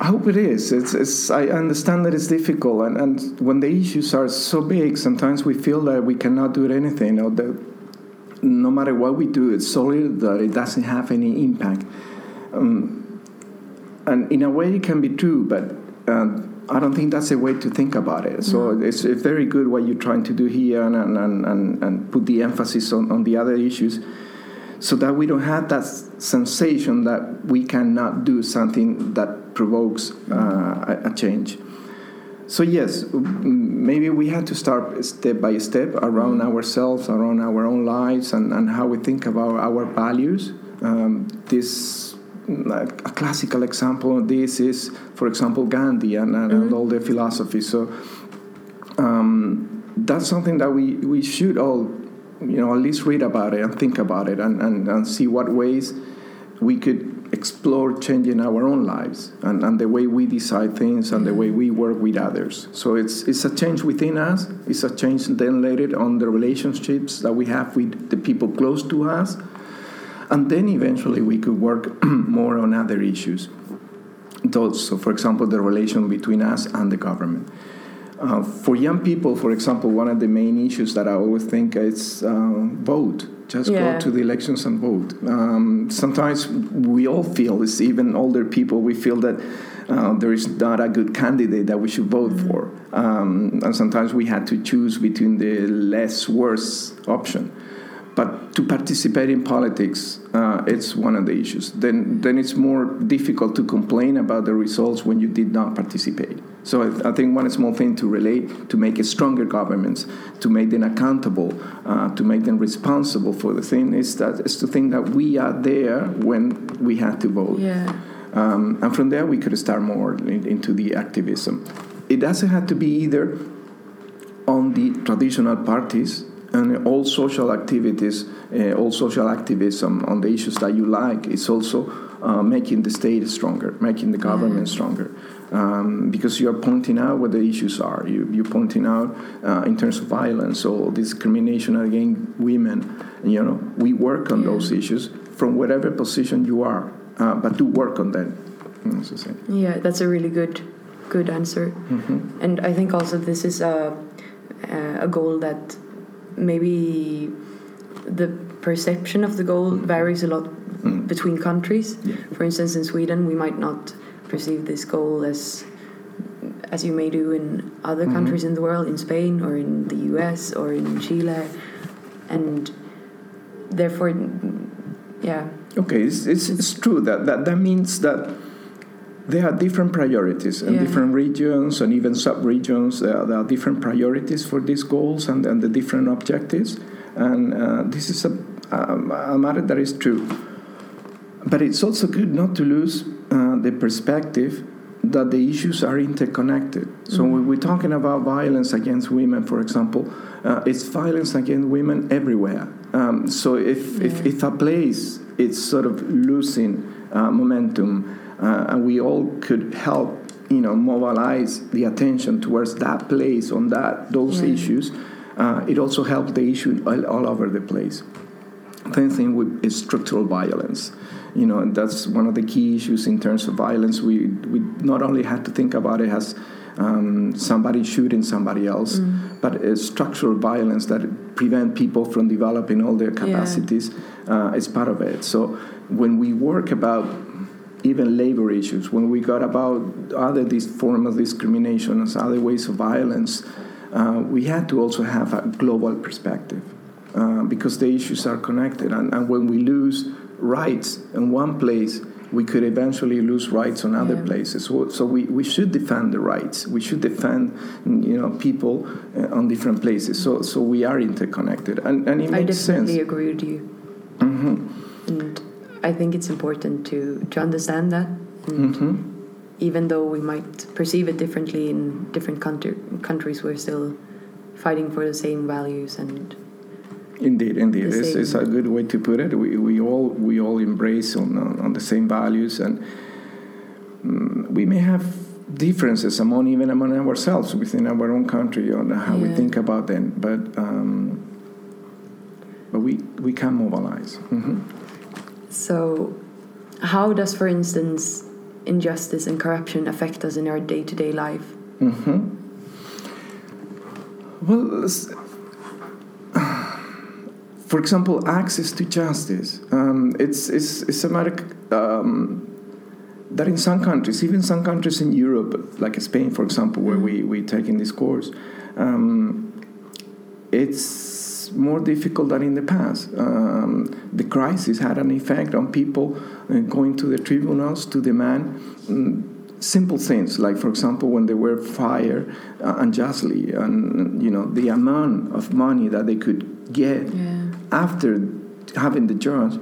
I hope it is. It's, it's, I understand that it's difficult, and, and when the issues are so big, sometimes we feel that we cannot do anything, or that no matter what we do, it's solid that it doesn't have any impact. Um, and in a way it can be true, but uh, I don't think that's a way to think about it. So no. it's, it's, very good what you're trying to do here and, and, and, and put the emphasis on, on the other issues so that we don't have that sensation that we cannot do something that provokes uh, a, a, change. So, yes, maybe we had to start step by step around mm-hmm. ourselves, around our own lives, and, and how we think about our values. Um, this a classical example of this is, for example, Gandhi and, and, mm-hmm. and all the philosophy. So um, that's something that we, we should all, you know, at least read about it and think about it and, and, and see what ways we could explore changing our own lives and, and the way we decide things and the way we work with others. So it's, it's a change within us, it's a change then later on the relationships that we have with the people close to us and then eventually we could work [clears throat] more on other issues. Those, so, for example, the relation between us and the government. Uh, for young people, for example, one of the main issues that I always think is uh, vote. Just yeah. go to the elections and vote. Um, sometimes we all feel, it's even older people, we feel that uh, there is not a good candidate that we should vote mm-hmm. for. Um, and sometimes we had to choose between the less worse option. But to participate in politics, uh, it's one of the issues. Then, then it's more difficult to complain about the results when you did not participate. So I, I think one small thing to relate, to make a stronger governments, to make them accountable, uh, to make them responsible for the thing, is that is to think that we are there when we had to vote. Yeah. Um, and from there, we could start more in, into the activism. It doesn't have to be either on the traditional parties and all social activities, uh, all social activism on the issues that you like is also uh, making the state stronger, making the government stronger. Um, because you are pointing out what the issues are. You, you're pointing out uh, in terms of violence or discrimination against women. You know, we work on yeah. those issues from whatever position you are, uh, but do work on them. Yeah, that's a really good, good answer. Mm-hmm. And I think also this is a, a goal that maybe the perception of the goal varies a lot Mm. between countries. Yeah. For instance, in Sweden, we might not perceive this goal as as you may do in other Mhm. countries in the world, in Spain or in the U.S. or in Chile, and therefore, yeah, Okay, it's, it's, it's true that, that that means that there are different priorities in Yeah. different regions and even sub-regions. There, there are different priorities for these goals and, and the different objectives. And uh, this is a, a, a matter that is true. But it's also good not to lose uh, the perspective that the issues are interconnected. So when we're talking about violence against women, for example, uh, it's violence against women everywhere. Um, so if, if, Yeah. if a place is sort of losing uh, momentum, uh, and we all could help, you know, mobilize the attention towards that place on that those Yeah. issues, uh, it also helps the issue all, all over the place. Same thing with is structural violence. You know, and that's one of the key issues in terms of violence. We we not only had to think about it as um, somebody shooting somebody else, but it's structural violence that prevent people from developing all their capacities. Uh, is part of it. So when we work about even labor issues, when we got about other these form of discrimination, as other ways of violence, uh, we had to also have a global perspective uh, because the issues are connected. And, and when we lose rights in one place, we could eventually lose rights on other Yeah. places. So, so we, we should defend the rights. We should defend, you know, people uh, on different places. So, so we are interconnected, and, and it I makes sense. I definitely agree with you. hmm And I think it's important to, to understand that. And hmm even though we might perceive it differently in different country, countries, we're still fighting for the same values and Indeed, indeed, it's, it's a good way to put it. We, we all we all embrace on on, on the same values, and mm, we may have differences among even among ourselves within our own country on how we think about them. But um, but we we can mobilize. hmm so how does for instance injustice and corruption affect us in our day-to-day life? Hmm Well, for example, access to justice. Um, it's, it's, it's a matter um, that in some countries, even some countries in Europe, like Spain, for example, where we, we take in this course, um, it's more difficult than in the past. Um, the crisis had an effect on people uh, going to the tribunals to demand mm, simple things, like, for example, when they were fired uh, unjustly, and you know the amount of money that they could get yeah after having the judge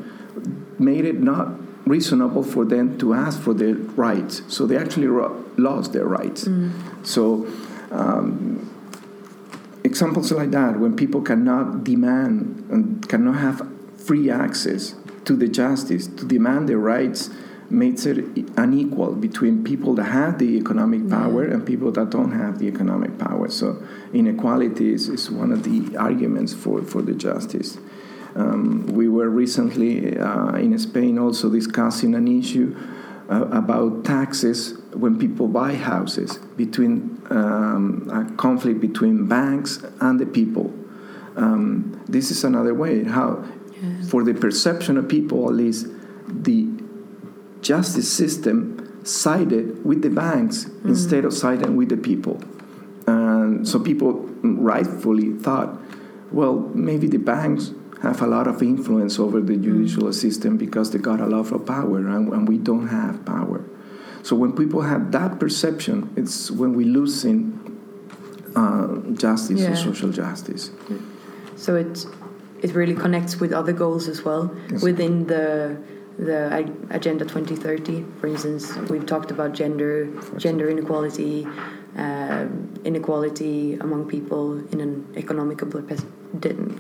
made it not reasonable for them to ask for their rights. So they actually ro- lost their rights. So um, examples like that, when people cannot demand and cannot have free access to the justice to demand their rights, makes it unequal between people that have the economic power and people that don't have the economic power. So inequality is, is one of the arguments for, for the justice. Um, we were recently uh, in Spain also discussing an issue uh, about taxes when people buy houses between um, a conflict between banks and the people. Um, this is another way how, for the perception of people at least, the justice system sided with the banks instead of siding with the people. And so people rightfully thought, well, maybe the banks have a lot of influence over the judicial system because they got a lot of power and, and we don't have power. So when people have that perception, it's when we lose in uh, justice Yeah. or social justice. so it it really connects with other goals as well Yes. within the the agenda 2030 for instance we've talked about gender gender inequality um, inequality among people in an economical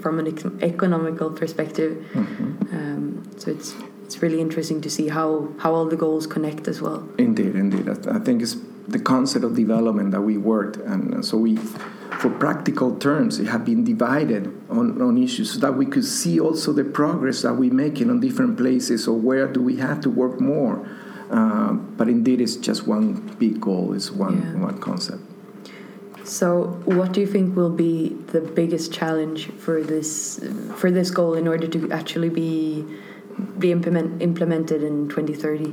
from an ec- economical perspective Mm-hmm. um, so it's it's really interesting to see how how all the goals connect as well Indeed, indeed. I, I think it's the concept of development that we worked, and so we, for practical terms, it had been divided on, on issues so that we could see also the progress that we're making on different places, or where do we have to work more. Uh, but indeed, it's just one big goal. It's one Yeah. one concept. So, what do you think will be the biggest challenge for this for this goal in order to actually be be implement, implemented in 2030?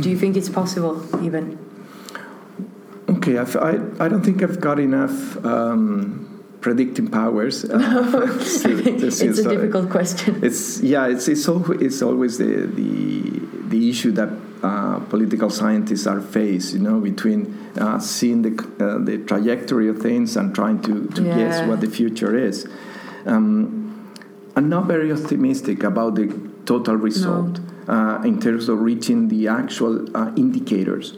Do you think it's possible even? Okay, I've, I, I don't think I've got enough um, predicting powers. Uh, [laughs] to- to see- it's a so difficult question. It's yeah, it's it's, al- it's always the the the issue that uh, political scientists are faced, you know, between uh, seeing the uh, the trajectory of things and trying to, to guess what the future is. Um, I'm not very optimistic about the total result uh, in terms of reaching the actual uh, indicators.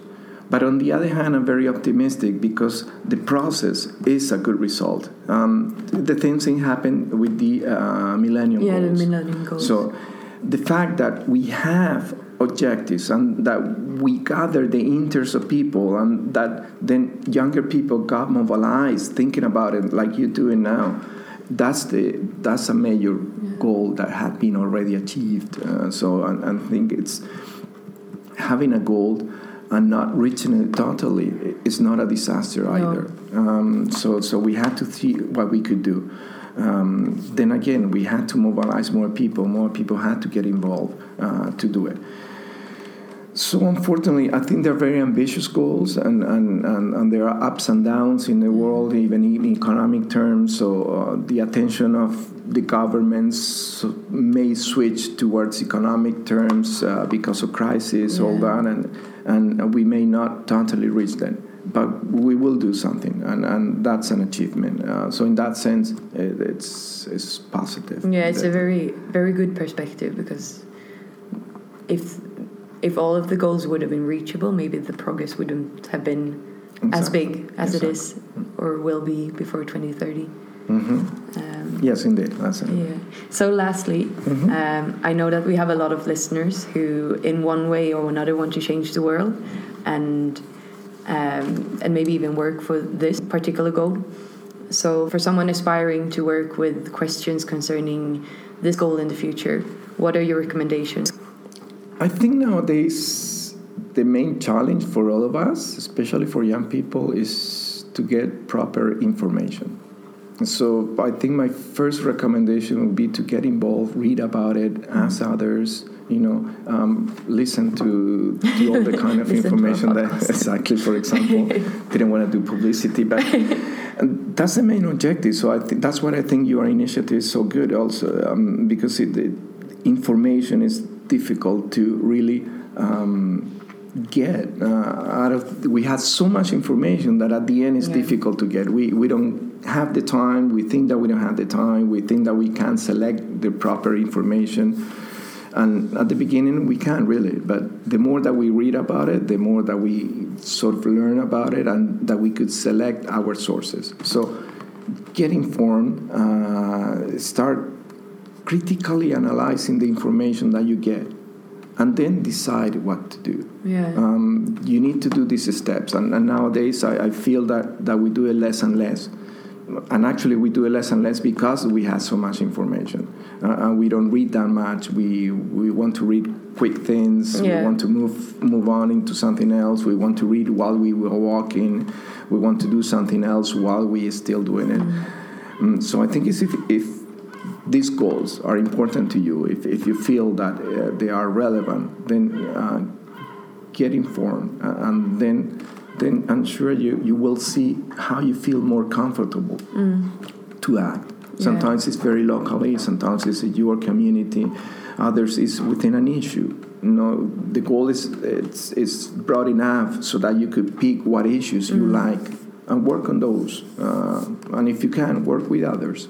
But on the other hand, I'm very optimistic because the process is a good result. Um, the same thing happened with the uh, Millennium Yeah, the Goals. Millennium Goals. So the fact that we have objectives and that we gather the interests of people and that then younger people got mobilized thinking about it like you're doing now that's the that's a major goal that had been already achieved uh, so I, I think it's having a goal and not reaching it totally is not a disaster either. Um, so, so we had to see what we could do. Um, then again, we had to mobilize more people. More people had to get involved uh, to do it. So unfortunately, I think they're very ambitious goals, and, and, and, and there are ups and downs in the world, even in economic terms. So uh, the attention of the governments may switch towards economic terms uh, because of crisis, all that, and, and we may not totally reach them. But we will do something, and, and that's an achievement. Uh, so in that sense, it, it's, it's positive. Yeah, it's a very very good perspective because if if all of the goals would have been reachable, maybe the progress wouldn't have been as big as it is or will be before 2030. Mhm. Um, Yes, indeed. That's it. yeah. So, lastly, Mhm. um, I know that we have a lot of listeners who, in one way or another, want to change the world, and um, and maybe even work for this particular goal. So, for someone aspiring to work with questions concerning this goal in the future, what are your recommendations? I think nowadays the main challenge for all of us, especially for young people, is to get proper information. So I think my first recommendation would be to get involved, read about it, ask others, you know, um, listen to, to all the kind [laughs] of Listen to our information that [laughs] exactly. For example, [laughs] didn't want to do publicity, but and that's the main objective. So I think that's what I think your initiative is so good also um, because it, it, information is difficult to really um, get uh, out of. We have so much information that at the end it's Yeah. difficult to get. We we don't have the time. We think that we don't have the time. We think that we can't select the proper information. And at the beginning, we can't really, but the more that we read about it, the more that we sort of learn about it, and that we could select our sources. So, get informed, uh, start critically analyzing the information that you get, and then decide what to do. Yeah. Um, you need to do these steps, and, and nowadays I, I feel that, that we do it less and less. And actually, we do it less and less because we have so much information, uh, and we don't read that much. We we want to read quick things. Yeah. We want to move move on into something else. We want to read while we were walking. We want to do something else while we are still doing it. Mm, so I think it's if, if these goals are important to you, if, if you feel that uh, they are relevant, then uh, get informed, uh, and then then I'm sure you, you will see how you feel more comfortable to act. Sometimes it's very locally, sometimes it's in your community, others is within an issue. You know, the goal is it's, it's broad enough so that you could pick what issues you like and work on those. Uh, and if you can, work with others.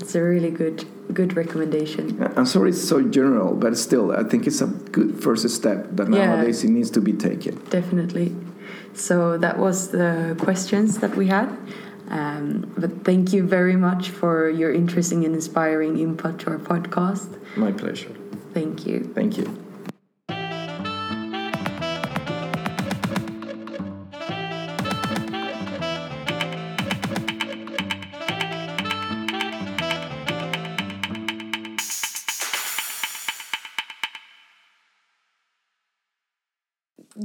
It's a really good good recommendation. I'm sorry it's so general, but still, I think it's a good first step that Yeah. nowadays it needs to be taken. Definitely. So that was the questions that we had. Um, but thank you very much for your interesting and inspiring input to our podcast. My pleasure. Thank you. Thank you.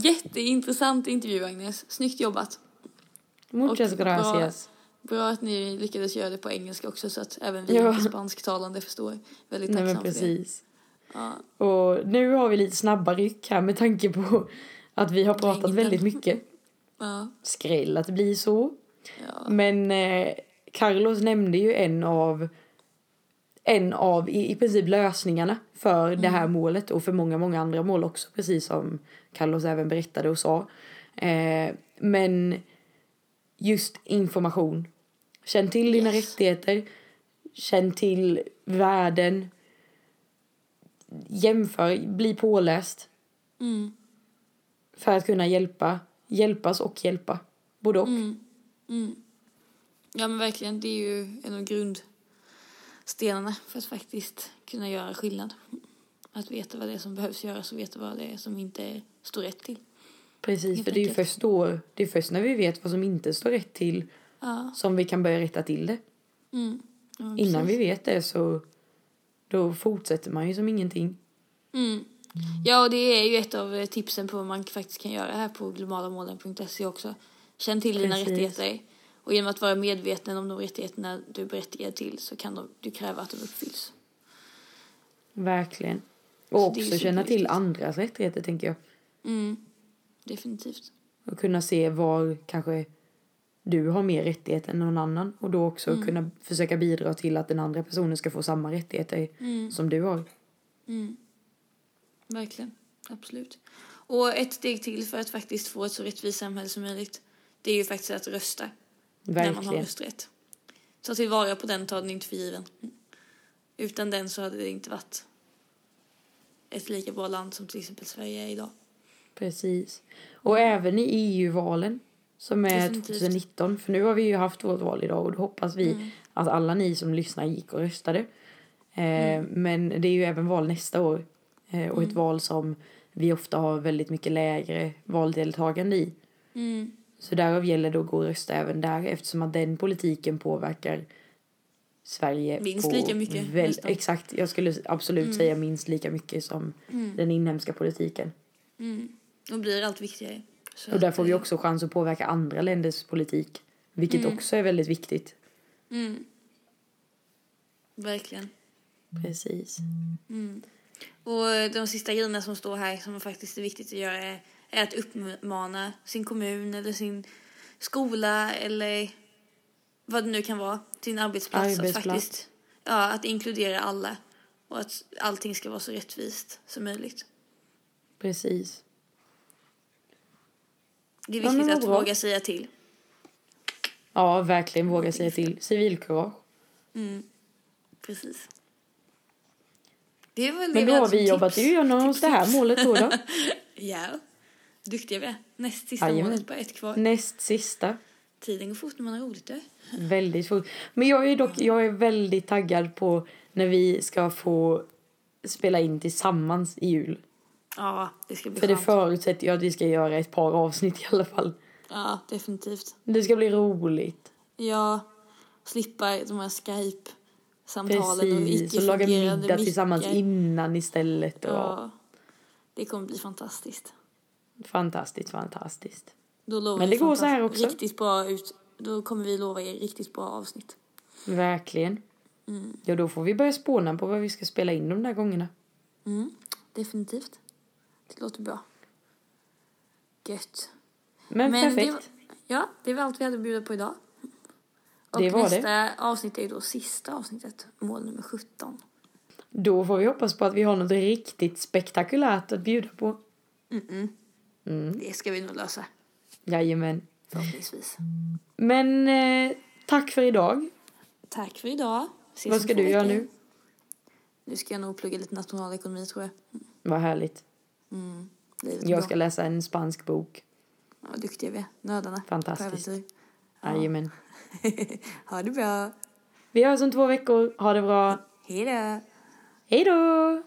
Jätteintressant intervju Agnes. Snyggt jobbat. Muchas Och bra- gracias. Bra att ni lyckades göra det på engelska också så att även vi Ja. spansktalande förstår. Väldigt Nej tacksam men för det. precis. Ja. Och nu har vi lite snabba ryck här med tanke på att vi har pratat Mängden. väldigt mycket. Ja. Skräll att det blir så. ja. Men eh, Carlos nämnde ju en av en av i, i princip lösningarna för det här målet och för många, många andra mål också, precis som Carlos även berättade och sa. Eh, men just information. Känn till dina Yes. rättigheter. Känn till värden. Jämför, bli påläst Mm. för att kunna hjälpa, hjälpas och hjälpa. Både och. Mm. Mm. Ja men verkligen, det är ju en av grundstenarna för att faktiskt kunna göra skillnad. Att veta vad det är som behövs göras och veta vad det är som inte står rätt till. Precis, Helt för det är ju först då, det är först när vi vet vad som inte står rätt till Ja. som vi kan börja rätta till det. Mm. Ja, Innan vi vet det så då fortsätter man ju som ingenting. Mm. Ja, och det är ju ett av tipsen på vad man faktiskt kan göra här på globalamålen.se också. Känn till dina Precis. rättigheter. Och genom att vara medveten om de rättigheterna du är berättigad till så kan de, du kräva att de uppfylls. Verkligen. Och också känna till andras rättigheter tänker jag. Mm. Definitivt. Och kunna se var kanske du har mer rättigheter än någon annan. Och då också Mm. kunna försöka bidra till att den andra personen ska få samma rättigheter Mm. som du har. Mm. Verkligen. Absolut. Och ett steg till för att faktiskt få ett så rättvist samhälle som möjligt. Det är ju faktiskt att rösta. När man har Verkligen. rösträtt. Ta tillvara på den, ta den inte för given. Utan den så hade det inte varit ett lika bra land som till exempel Sverige är idag. Precis. Och även i EU-valen som är Definitivt. 2019. För nu har vi ju haft vårt val idag och då hoppas vi Mm. att alla ni som lyssnar gick och röstade. Eh, Mm. Men det är ju även val nästa år. Eh, och ett val som vi ofta har väldigt mycket lägre valdeltagande i. Mm. Så därav gäller det att gå och rösta även där eftersom att den politiken påverkar Sverige Minst på lika mycket, väl-. Exakt, jag skulle absolut säga minst lika mycket som Mm. den inhemska politiken. Mm. Och blir allt viktigare. Så Och där får vi eh, också chans att påverka andra länders politik. Vilket Mm. också är väldigt viktigt. Mm. Verkligen. Precis. Mm. Och de sista grejerna som står här som faktiskt är viktigt att göra är, är att uppmana sin kommun eller sin skola eller vad det nu kan vara, sin arbetsplats, Arbetsplats. att faktiskt ja, att inkludera alla och att allting ska vara så rättvist som möjligt. Precis. Det är Ja, viktigt vad att våga säga till. Ja, verkligen våga säga till. Civilkurage. Mm. Precis. Det var väl Men då har vi som jobbat tips. igenom det här Tips. målet då. då. [laughs] Ja. Duktiga vi är. Näst sista Jajamän. målet, bara ett kvar. Näst sista. Tiden går fort när man har roligt. Du. Väldigt fort. Men jag är dock jag är väldigt taggad på när vi ska få spela in tillsammans i jul. Ja, det ska bli För det skönt. förutsätter jag att vi ska göra ett par avsnitt i alla fall. Ja, definitivt. Det ska bli roligt. Ja, slippa de här Skype-samtalen och Precis. Och laga middag tillsammans mickar. innan istället. Och, Ja, det kommer bli fantastiskt. Fantastiskt, fantastiskt. Då lovar Men det går så här också. Riktigt bra ut. Då kommer vi lova er riktigt bra avsnitt. Verkligen. Mm. Ja, då får vi börja spåna på vad vi ska spela in de där gångerna. Mm, definitivt. Det låter bra. Gött. Men, Men det perfekt. var- Ja, det var allt vi hade att bjuda på idag. Och Det var det. nästa avsnitt är ju då sista avsnittet, mål nummer 17. Då får vi hoppas på att vi har något riktigt spektakulärt att bjuda på. Mm-mm. Mm. Det ska vi nog lösa, Jajamän. förhoppningsvis. Men eh, tack för idag. Tack för idag. Ses Vad ska du göra nu? Nu ska jag nog plugga lite nationalekonomi tror jag. Vad härligt. Mm. Jag bra. ska läsa en spansk bok. Ja, vad duktiga vi är. Nördarna. Fantastiskt. Jajamän. [laughs] ha det bra. Vi hörs om två veckor. Ha det bra. Hej då. Hej då!